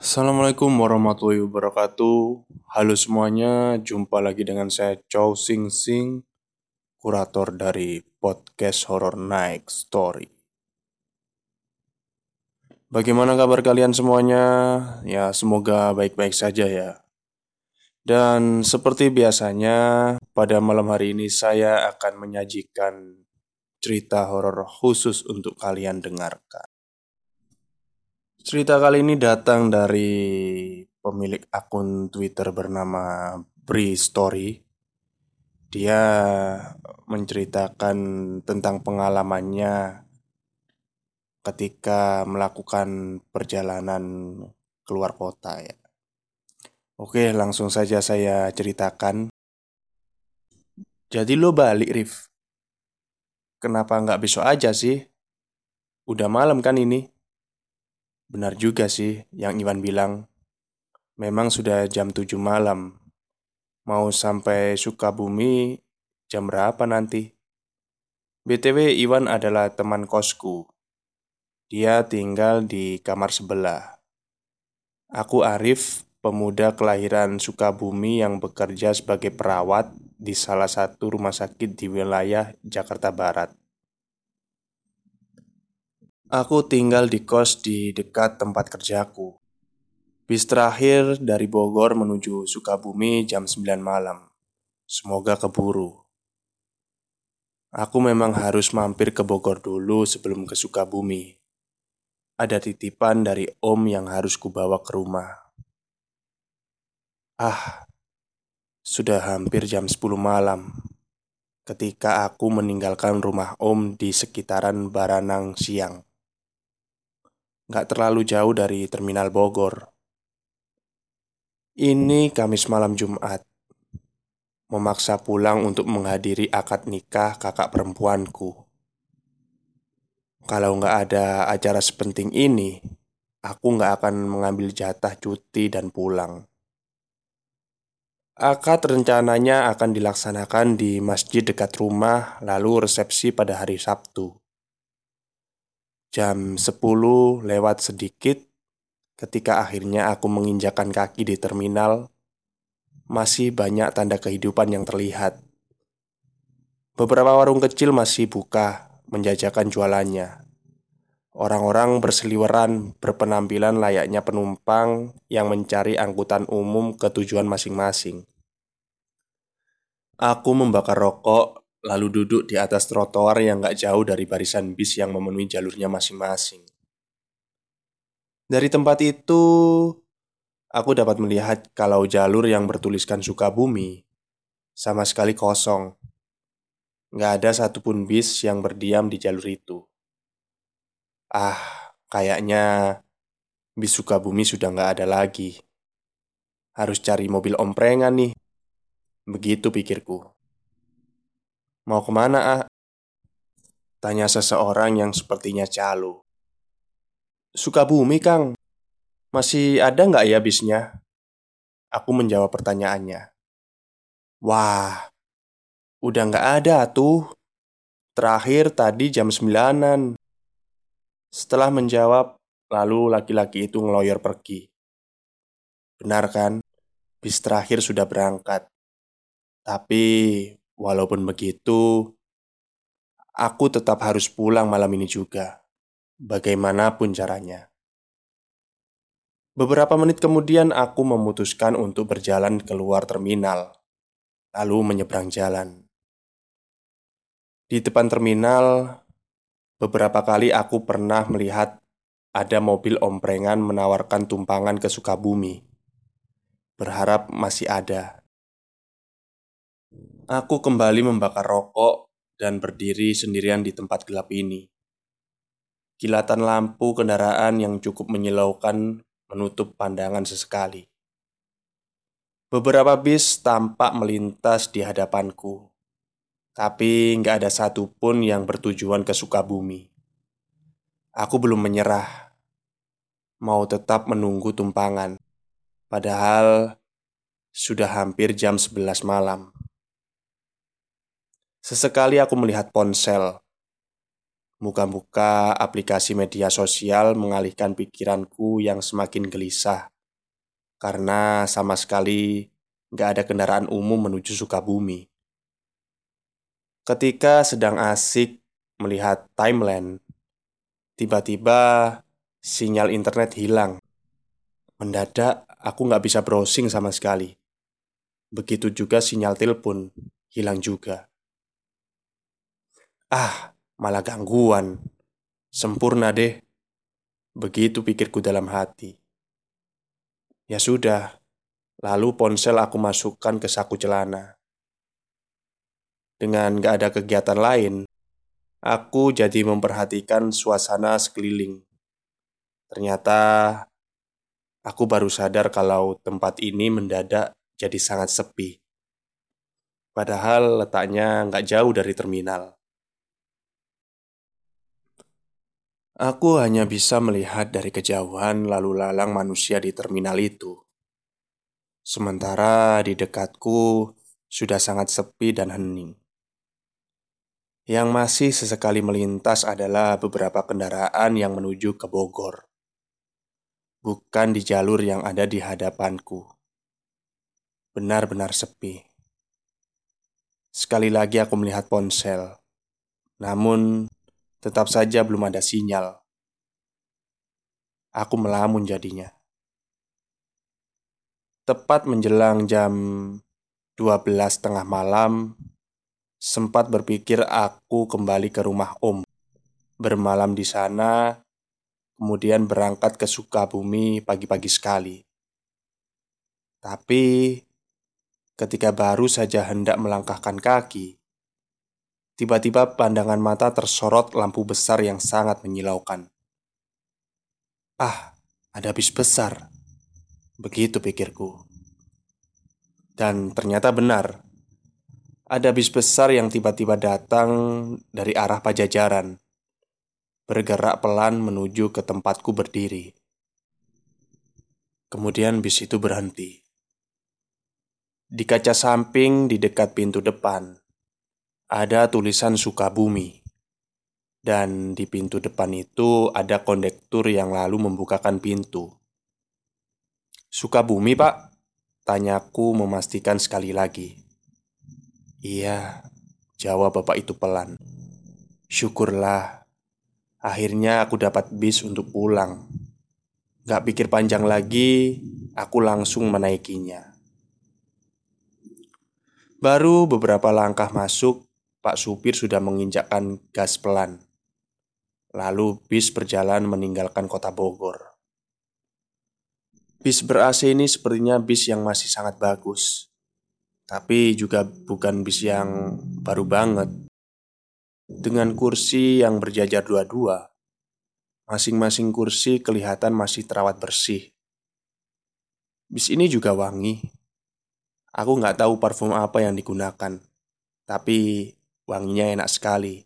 Assalamualaikum warahmatullahi wabarakatuh. Halo semuanya, jumpa lagi dengan saya Chow Sing Sing, kurator dari podcast Horror Night Story. Bagaimana kabar kalian semuanya? Ya, semoga baik-baik saja ya. Dan seperti biasanya, pada malam hari ini saya akan menyajikan cerita horor khusus untuk kalian dengarkan. Cerita kali ini datang dari pemilik akun Twitter bernama Bri Story. Dia menceritakan tentang pengalamannya ketika melakukan perjalanan keluar kota ya. Oke, langsung saja saya ceritakan. Jadi lo balik, Rif. Kenapa nggak besok aja sih? Udah malam kan ini? Benar juga sih yang Iwan bilang. Memang sudah jam 7 malam. Mau sampai Sukabumi jam berapa nanti? BTW Iwan adalah teman kosku. Dia tinggal di kamar sebelah. Aku Arif, pemuda kelahiran Sukabumi yang bekerja sebagai perawat di salah satu rumah sakit di wilayah Jakarta Barat. Aku tinggal di kos di dekat tempat kerjaku. Bis terakhir dari Bogor menuju Sukabumi jam 9 malam. Semoga keburu. Aku memang harus mampir ke Bogor dulu sebelum ke Sukabumi. Ada titipan dari om yang harus kubawa ke rumah. Ah, sudah hampir jam 10 malam ketika aku meninggalkan rumah om di sekitaran Baranang siang nggak terlalu jauh dari terminal Bogor. Ini Kamis malam Jumat. Memaksa pulang untuk menghadiri akad nikah kakak perempuanku. Kalau nggak ada acara sepenting ini, aku nggak akan mengambil jatah cuti dan pulang. Akad rencananya akan dilaksanakan di masjid dekat rumah, lalu resepsi pada hari Sabtu. Jam 10 lewat sedikit ketika akhirnya aku menginjakan kaki di terminal, masih banyak tanda kehidupan yang terlihat. Beberapa warung kecil masih buka, menjajakan jualannya. Orang-orang berseliweran, berpenampilan layaknya penumpang yang mencari angkutan umum ke tujuan masing-masing. Aku membakar rokok lalu duduk di atas trotoar yang gak jauh dari barisan bis yang memenuhi jalurnya masing-masing. Dari tempat itu, aku dapat melihat kalau jalur yang bertuliskan Sukabumi sama sekali kosong. Gak ada satupun bis yang berdiam di jalur itu. Ah, kayaknya bis Sukabumi sudah gak ada lagi. Harus cari mobil omprengan nih. Begitu pikirku. Mau ke mana, ah? Tanya seseorang yang sepertinya calo. Sukabumi, Kang. Masih ada nggak ya bisnya? Aku menjawab pertanyaannya. Wah, udah nggak ada tuh. Terakhir tadi jam sembilanan. Setelah menjawab, lalu laki-laki itu ngeloyor pergi. Benar kan? Bis terakhir sudah berangkat. Tapi Walaupun begitu, aku tetap harus pulang malam ini juga, bagaimanapun caranya. Beberapa menit kemudian, aku memutuskan untuk berjalan keluar terminal, lalu menyeberang jalan. Di depan terminal, beberapa kali aku pernah melihat ada mobil omprengan menawarkan tumpangan ke Sukabumi. Berharap masih ada. Aku kembali membakar rokok dan berdiri sendirian di tempat gelap ini. Kilatan lampu kendaraan yang cukup menyilaukan menutup pandangan sesekali. Beberapa bis tampak melintas di hadapanku, tapi nggak ada satupun yang bertujuan ke Sukabumi. Aku belum menyerah, mau tetap menunggu tumpangan, padahal sudah hampir jam 11 malam. Sesekali aku melihat ponsel. Muka-muka aplikasi media sosial mengalihkan pikiranku yang semakin gelisah karena sama sekali nggak ada kendaraan umum menuju Sukabumi. Ketika sedang asik melihat timeline, tiba-tiba sinyal internet hilang. Mendadak aku nggak bisa browsing sama sekali. Begitu juga sinyal telepon hilang juga. Ah, malah gangguan. Sempurna deh. Begitu pikirku dalam hati. Ya sudah, lalu ponsel aku masukkan ke saku celana. Dengan gak ada kegiatan lain, aku jadi memperhatikan suasana sekeliling. Ternyata aku baru sadar kalau tempat ini mendadak jadi sangat sepi. Padahal letaknya nggak jauh dari terminal. Aku hanya bisa melihat dari kejauhan lalu lalang manusia di terminal itu. Sementara di dekatku sudah sangat sepi dan hening. Yang masih sesekali melintas adalah beberapa kendaraan yang menuju ke Bogor. Bukan di jalur yang ada di hadapanku. Benar-benar sepi. Sekali lagi aku melihat ponsel. Namun, Tetap saja belum ada sinyal. Aku melamun jadinya. Tepat menjelang jam 12 tengah malam, sempat berpikir aku kembali ke rumah Om. Bermalam di sana, kemudian berangkat ke Sukabumi pagi-pagi sekali. Tapi ketika baru saja hendak melangkahkan kaki, Tiba-tiba pandangan mata tersorot lampu besar yang sangat menyilaukan. Ah, ada bis besar. Begitu pikirku. Dan ternyata benar. Ada bis besar yang tiba-tiba datang dari arah Pajajaran. Bergerak pelan menuju ke tempatku berdiri. Kemudian bis itu berhenti. Di kaca samping di dekat pintu depan, ada tulisan Sukabumi. Dan di pintu depan itu ada kondektur yang lalu membukakan pintu. Sukabumi, Pak? Tanyaku memastikan sekali lagi. Iya, jawab bapak itu pelan. Syukurlah, akhirnya aku dapat bis untuk pulang. Gak pikir panjang lagi, aku langsung menaikinya. Baru beberapa langkah masuk, Pak supir sudah menginjakkan gas pelan. Lalu bis berjalan meninggalkan kota Bogor. Bis ber-AC ini sepertinya bis yang masih sangat bagus. Tapi juga bukan bis yang baru banget. Dengan kursi yang berjajar dua-dua, masing-masing kursi kelihatan masih terawat bersih. Bis ini juga wangi. Aku nggak tahu parfum apa yang digunakan, tapi Wanginya enak sekali.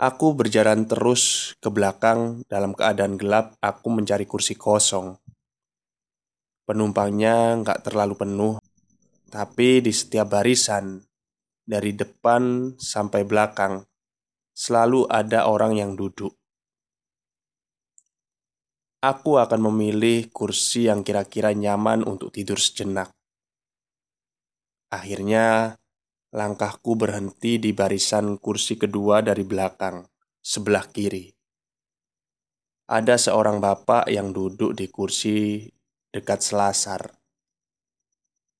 Aku berjalan terus ke belakang dalam keadaan gelap. Aku mencari kursi kosong. Penumpangnya nggak terlalu penuh, tapi di setiap barisan, dari depan sampai belakang, selalu ada orang yang duduk. Aku akan memilih kursi yang kira-kira nyaman untuk tidur sejenak. Akhirnya, Langkahku berhenti di barisan kursi kedua dari belakang, sebelah kiri. Ada seorang bapak yang duduk di kursi dekat selasar.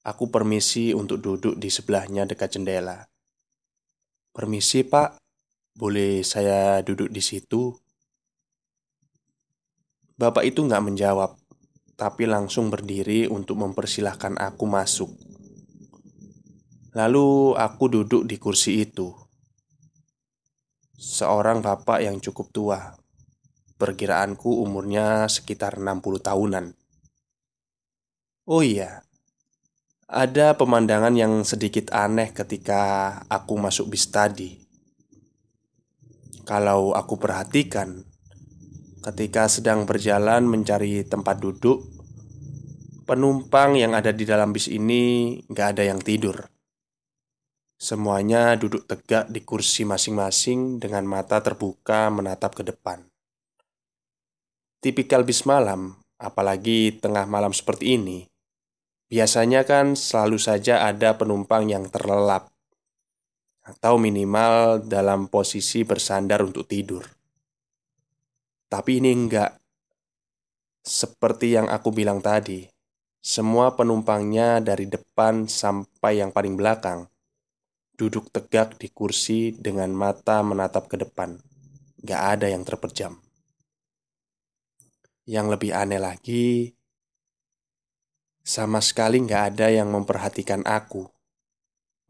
Aku permisi untuk duduk di sebelahnya dekat jendela. Permisi, Pak. Boleh saya duduk di situ? Bapak itu nggak menjawab, tapi langsung berdiri untuk mempersilahkan aku masuk. Lalu aku duduk di kursi itu. Seorang bapak yang cukup tua. Perkiraanku umurnya sekitar 60 tahunan. Oh iya, ada pemandangan yang sedikit aneh ketika aku masuk bis tadi. Kalau aku perhatikan, ketika sedang berjalan mencari tempat duduk, penumpang yang ada di dalam bis ini gak ada yang tidur. Semuanya duduk tegak di kursi masing-masing dengan mata terbuka menatap ke depan. Tipikal bis malam, apalagi tengah malam seperti ini, biasanya kan selalu saja ada penumpang yang terlelap atau minimal dalam posisi bersandar untuk tidur. Tapi ini enggak. Seperti yang aku bilang tadi, semua penumpangnya dari depan sampai yang paling belakang duduk tegak di kursi dengan mata menatap ke depan. Gak ada yang terpejam. Yang lebih aneh lagi, sama sekali gak ada yang memperhatikan aku.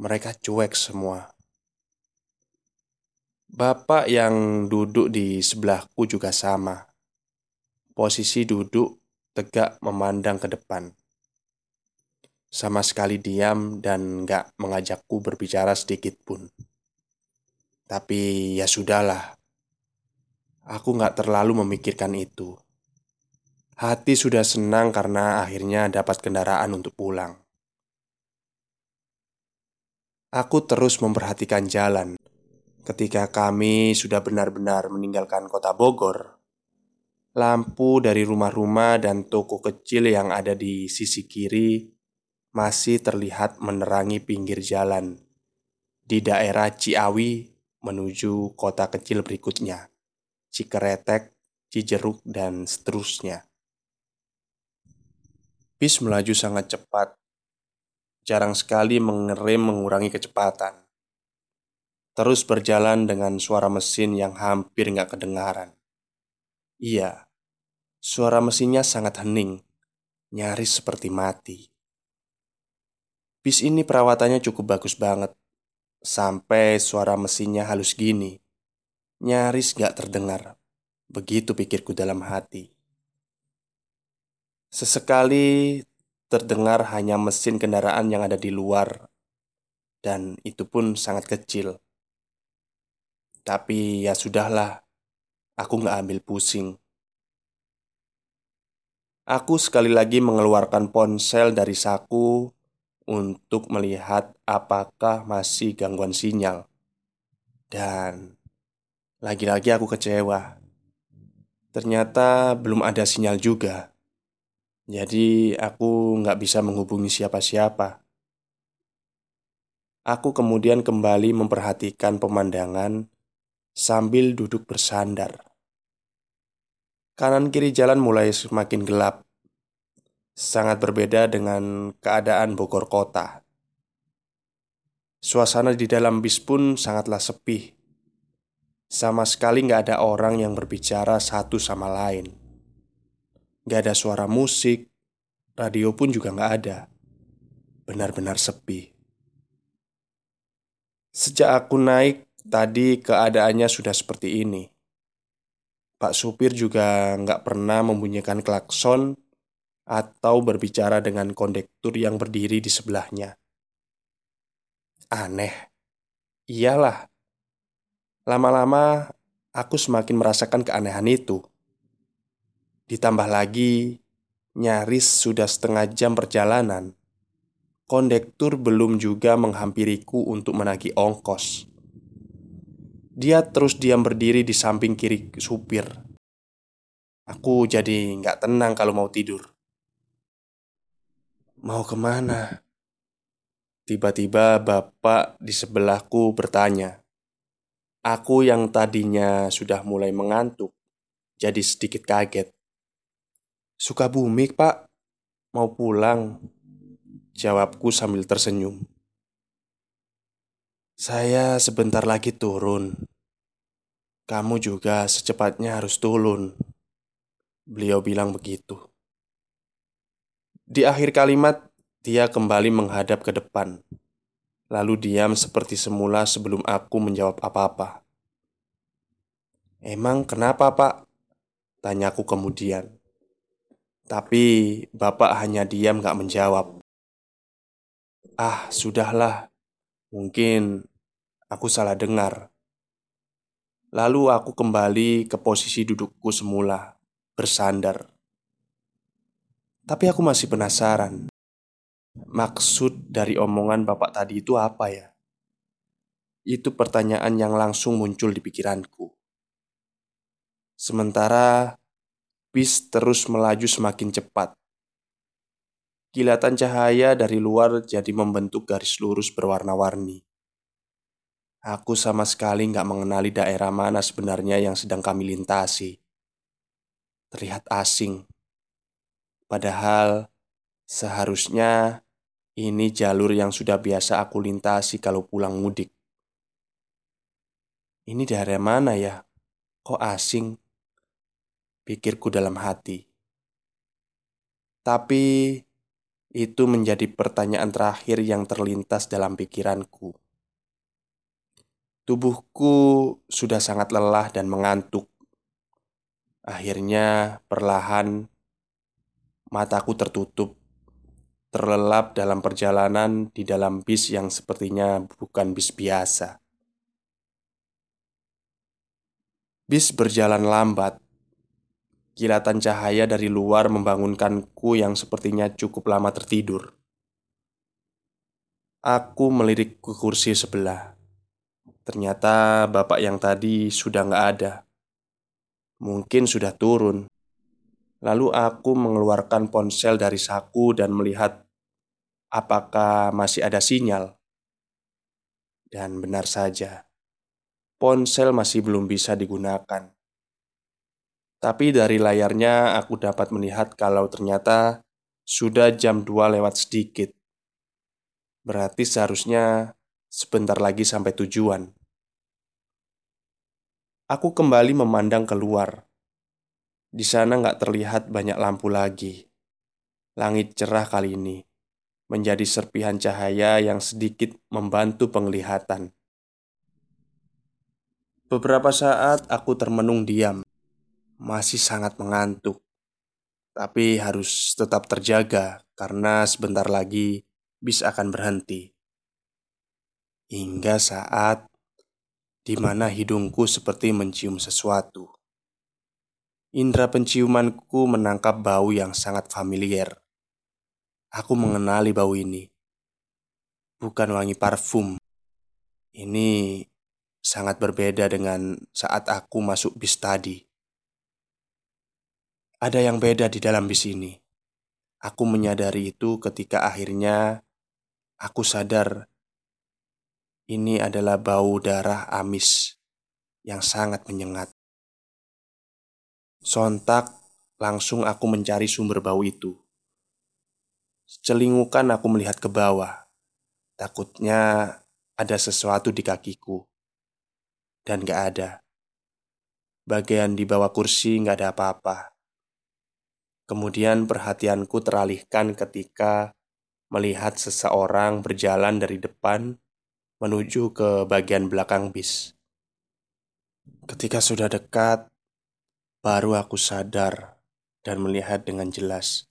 Mereka cuek semua. Bapak yang duduk di sebelahku juga sama. Posisi duduk tegak memandang ke depan sama sekali diam dan gak mengajakku berbicara sedikit pun. Tapi ya sudahlah, aku gak terlalu memikirkan itu. Hati sudah senang karena akhirnya dapat kendaraan untuk pulang. Aku terus memperhatikan jalan ketika kami sudah benar-benar meninggalkan kota Bogor. Lampu dari rumah-rumah dan toko kecil yang ada di sisi kiri masih terlihat menerangi pinggir jalan di daerah Ciawi menuju kota kecil berikutnya, Cikeretek, Cijeruk, dan seterusnya. Bis melaju sangat cepat, jarang sekali mengerem mengurangi kecepatan. Terus berjalan dengan suara mesin yang hampir nggak kedengaran. Iya, suara mesinnya sangat hening, nyaris seperti mati. Bis ini perawatannya cukup bagus banget. Sampai suara mesinnya halus gini. Nyaris gak terdengar. Begitu pikirku dalam hati. Sesekali terdengar hanya mesin kendaraan yang ada di luar. Dan itu pun sangat kecil. Tapi ya sudahlah. Aku gak ambil pusing. Aku sekali lagi mengeluarkan ponsel dari saku untuk melihat apakah masih gangguan sinyal. Dan lagi-lagi aku kecewa. Ternyata belum ada sinyal juga. Jadi aku nggak bisa menghubungi siapa-siapa. Aku kemudian kembali memperhatikan pemandangan sambil duduk bersandar. Kanan kiri jalan mulai semakin gelap sangat berbeda dengan keadaan Bogor kota. Suasana di dalam bis pun sangatlah sepi. Sama sekali nggak ada orang yang berbicara satu sama lain. Nggak ada suara musik, radio pun juga nggak ada. Benar-benar sepi. Sejak aku naik, tadi keadaannya sudah seperti ini. Pak supir juga nggak pernah membunyikan klakson atau berbicara dengan kondektur yang berdiri di sebelahnya. Aneh, iyalah. Lama-lama aku semakin merasakan keanehan itu. Ditambah lagi, nyaris sudah setengah jam perjalanan. Kondektur belum juga menghampiriku untuk menagih ongkos. Dia terus diam berdiri di samping kiri supir. Aku jadi nggak tenang kalau mau tidur. Mau ke mana? Tiba-tiba bapak di sebelahku bertanya. Aku yang tadinya sudah mulai mengantuk, jadi sedikit kaget. Suka bumi, Pak. Mau pulang? Jawabku sambil tersenyum. Saya sebentar lagi turun. Kamu juga secepatnya harus turun. Beliau bilang begitu. Di akhir kalimat, dia kembali menghadap ke depan, lalu diam seperti semula sebelum aku menjawab apa-apa. "Emang kenapa, Pak?" tanyaku kemudian. Tapi bapak hanya diam gak menjawab. Ah, sudahlah. Mungkin aku salah dengar. Lalu aku kembali ke posisi dudukku semula, bersandar. Tapi aku masih penasaran Maksud dari omongan bapak tadi itu apa ya? Itu pertanyaan yang langsung muncul di pikiranku. Sementara bis terus melaju semakin cepat. Kilatan cahaya dari luar jadi membentuk garis lurus berwarna-warni. Aku sama sekali nggak mengenali daerah mana sebenarnya yang sedang kami lintasi. Terlihat asing. Padahal seharusnya ini jalur yang sudah biasa aku lintasi kalau pulang mudik. Ini daerah mana ya? Kok asing? Pikirku dalam hati. Tapi itu menjadi pertanyaan terakhir yang terlintas dalam pikiranku. Tubuhku sudah sangat lelah dan mengantuk. Akhirnya, perlahan mataku tertutup, terlelap dalam perjalanan di dalam bis yang sepertinya bukan bis biasa. Bis berjalan lambat. Kilatan cahaya dari luar membangunkanku yang sepertinya cukup lama tertidur. Aku melirik ke kursi sebelah. Ternyata bapak yang tadi sudah nggak ada. Mungkin sudah turun. Lalu aku mengeluarkan ponsel dari saku dan melihat apakah masih ada sinyal. Dan benar saja, ponsel masih belum bisa digunakan. Tapi dari layarnya aku dapat melihat kalau ternyata sudah jam 2 lewat sedikit. Berarti seharusnya Sebentar lagi sampai tujuan. Aku kembali memandang keluar. Di sana nggak terlihat banyak lampu lagi. Langit cerah kali ini menjadi serpihan cahaya yang sedikit membantu penglihatan. Beberapa saat aku termenung diam, masih sangat mengantuk, tapi harus tetap terjaga karena sebentar lagi bis akan berhenti hingga saat di mana hidungku seperti mencium sesuatu. Indra penciumanku menangkap bau yang sangat familiar. Aku mengenali bau ini. Bukan wangi parfum. Ini sangat berbeda dengan saat aku masuk bis tadi. Ada yang beda di dalam bis ini. Aku menyadari itu ketika akhirnya aku sadar ini adalah bau darah amis yang sangat menyengat. Sontak, langsung aku mencari sumber bau itu. Celingukan aku melihat ke bawah. Takutnya ada sesuatu di kakiku. Dan gak ada. Bagian di bawah kursi gak ada apa-apa. Kemudian perhatianku teralihkan ketika melihat seseorang berjalan dari depan menuju ke bagian belakang bis. Ketika sudah dekat, baru aku sadar dan melihat dengan jelas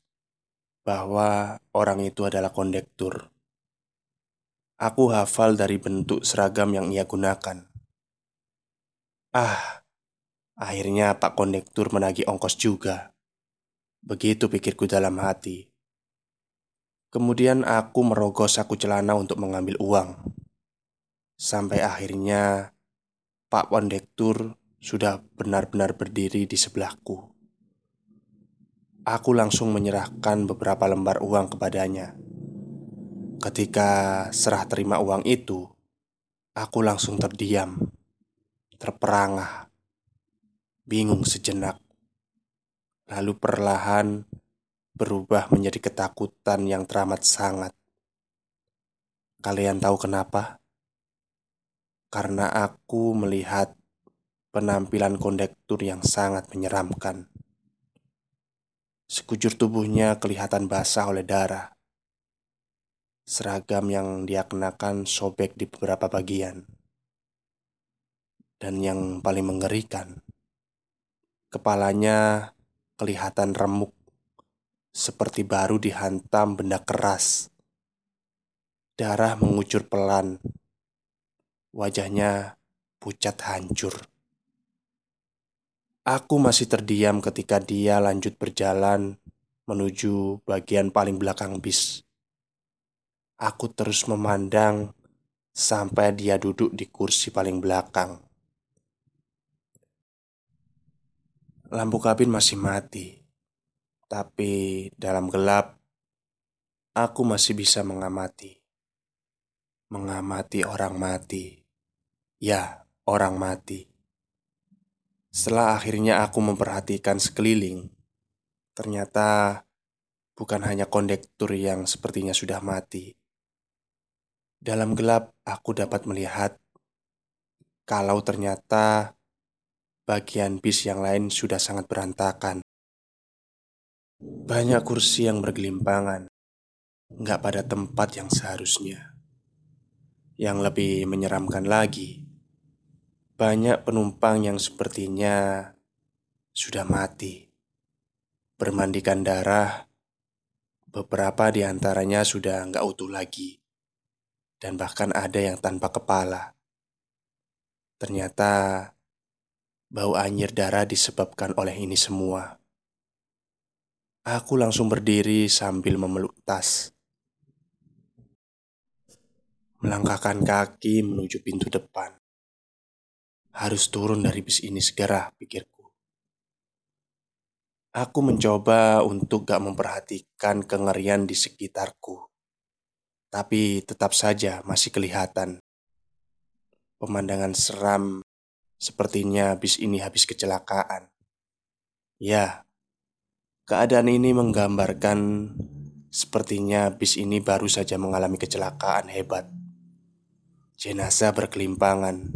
bahwa orang itu adalah kondektur. Aku hafal dari bentuk seragam yang ia gunakan. Ah, akhirnya Pak Kondektur menagih ongkos juga. Begitu pikirku dalam hati. Kemudian aku merogoh saku celana untuk mengambil uang. Sampai akhirnya Pak Kondektur sudah benar-benar berdiri di sebelahku. Aku langsung menyerahkan beberapa lembar uang kepadanya. Ketika serah terima uang itu, aku langsung terdiam, terperangah, bingung sejenak, lalu perlahan berubah menjadi ketakutan yang teramat sangat. Kalian tahu kenapa? karena aku melihat penampilan kondektur yang sangat menyeramkan. Sekujur tubuhnya kelihatan basah oleh darah. Seragam yang dia kenakan sobek di beberapa bagian. Dan yang paling mengerikan, kepalanya kelihatan remuk seperti baru dihantam benda keras. Darah mengucur pelan Wajahnya pucat hancur. Aku masih terdiam ketika dia lanjut berjalan menuju bagian paling belakang bis. Aku terus memandang sampai dia duduk di kursi paling belakang. Lampu kabin masih mati, tapi dalam gelap aku masih bisa mengamati. Mengamati orang mati. Ya, orang mati. Setelah akhirnya aku memperhatikan sekeliling, ternyata bukan hanya kondektur yang sepertinya sudah mati. Dalam gelap, aku dapat melihat kalau ternyata bagian bis yang lain sudah sangat berantakan. Banyak kursi yang bergelimpangan, nggak pada tempat yang seharusnya. Yang lebih menyeramkan lagi, banyak penumpang yang sepertinya sudah mati. Bermandikan darah, beberapa di antaranya sudah nggak utuh lagi. Dan bahkan ada yang tanpa kepala. Ternyata bau anyir darah disebabkan oleh ini semua. Aku langsung berdiri sambil memeluk tas. Melangkahkan kaki menuju pintu depan. Harus turun dari bis ini segera, pikirku. Aku mencoba untuk gak memperhatikan kengerian di sekitarku. Tapi tetap saja masih kelihatan. Pemandangan seram sepertinya bis ini habis kecelakaan. Ya, keadaan ini menggambarkan sepertinya bis ini baru saja mengalami kecelakaan hebat. Jenazah berkelimpangan,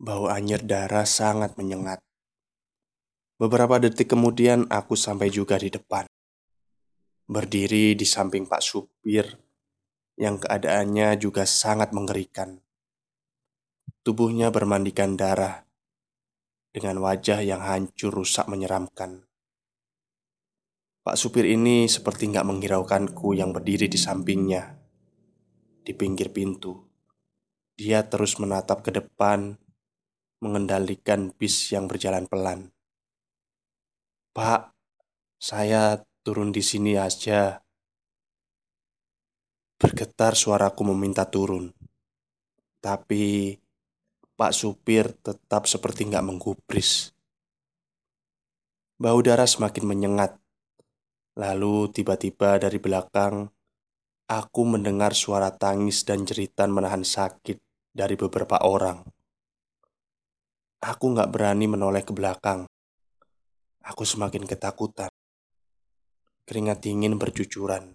Bau anyir darah sangat menyengat. Beberapa detik kemudian aku sampai juga di depan. Berdiri di samping Pak Supir yang keadaannya juga sangat mengerikan. Tubuhnya bermandikan darah dengan wajah yang hancur rusak menyeramkan. Pak supir ini seperti nggak menghiraukanku yang berdiri di sampingnya. Di pinggir pintu, dia terus menatap ke depan mengendalikan bis yang berjalan pelan. "Pak, saya turun di sini aja." Bergetar suaraku meminta turun. Tapi Pak supir tetap seperti nggak menggubris. Bau darah semakin menyengat. Lalu tiba-tiba dari belakang, aku mendengar suara tangis dan jeritan menahan sakit dari beberapa orang. Aku nggak berani menoleh ke belakang. Aku semakin ketakutan. Keringat dingin bercucuran.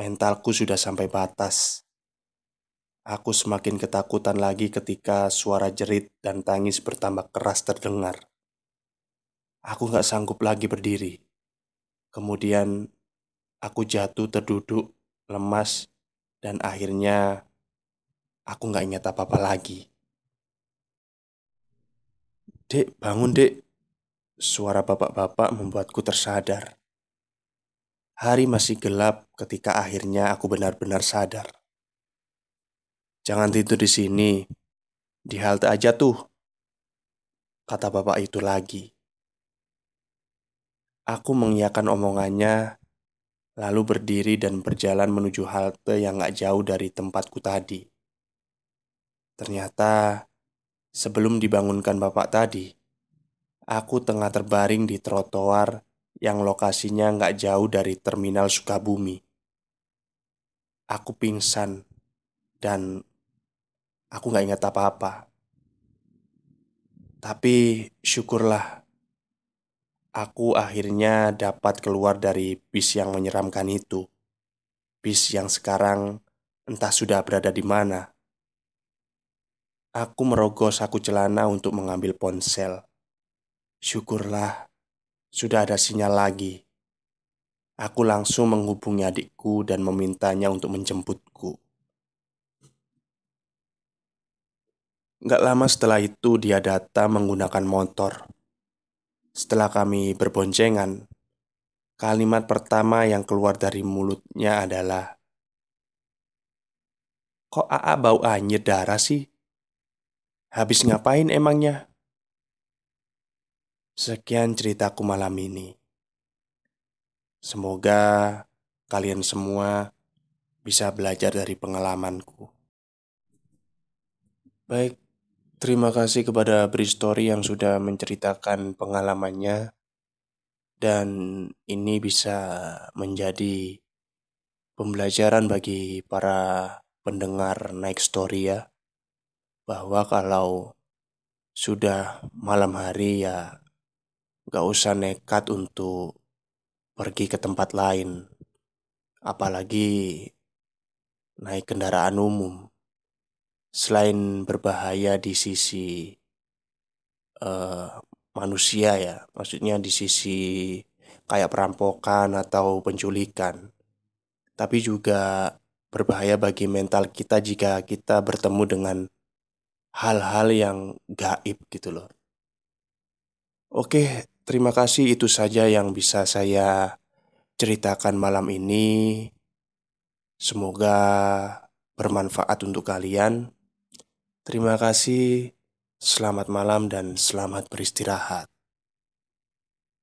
Mentalku sudah sampai batas. Aku semakin ketakutan lagi ketika suara jerit dan tangis bertambah keras terdengar. Aku nggak sanggup lagi berdiri. Kemudian aku jatuh terduduk, lemas, dan akhirnya aku nggak ingat apa-apa lagi. Dek, bangun dek. Suara bapak-bapak membuatku tersadar. Hari masih gelap ketika akhirnya aku benar-benar sadar. Jangan tidur di sini. Di halte aja tuh Kata bapak itu lagi. Aku mengiyakan omongannya Lalu berdiri dan berjalan menuju halte yang gak jauh dari tempatku tadi. Ternyata Sebelum dibangunkan bapak tadi, aku tengah terbaring di trotoar yang lokasinya nggak jauh dari terminal Sukabumi. Aku pingsan dan aku nggak ingat apa-apa. Tapi syukurlah, aku akhirnya dapat keluar dari bis yang menyeramkan itu. Bis yang sekarang entah sudah berada di mana. Aku merogoh saku celana untuk mengambil ponsel. Syukurlah, sudah ada sinyal lagi. Aku langsung menghubungi adikku dan memintanya untuk menjemputku. Gak lama setelah itu dia datang menggunakan motor. Setelah kami berboncengan, kalimat pertama yang keluar dari mulutnya adalah Kok AA bau anyir darah sih? Habis ngapain emangnya? Sekian ceritaku malam ini. Semoga kalian semua bisa belajar dari pengalamanku. Baik, terima kasih kepada Bristory yang sudah menceritakan pengalamannya dan ini bisa menjadi pembelajaran bagi para pendengar Naik Story ya bahwa kalau sudah malam hari ya gak usah nekat untuk pergi ke tempat lain. Apalagi naik kendaraan umum. Selain berbahaya di sisi uh, manusia ya maksudnya di sisi kayak perampokan atau penculikan. Tapi juga berbahaya bagi mental kita jika kita bertemu dengan hal-hal yang gaib gitu loh. Oke, terima kasih itu saja yang bisa saya ceritakan malam ini. Semoga bermanfaat untuk kalian. Terima kasih, selamat malam, dan selamat beristirahat.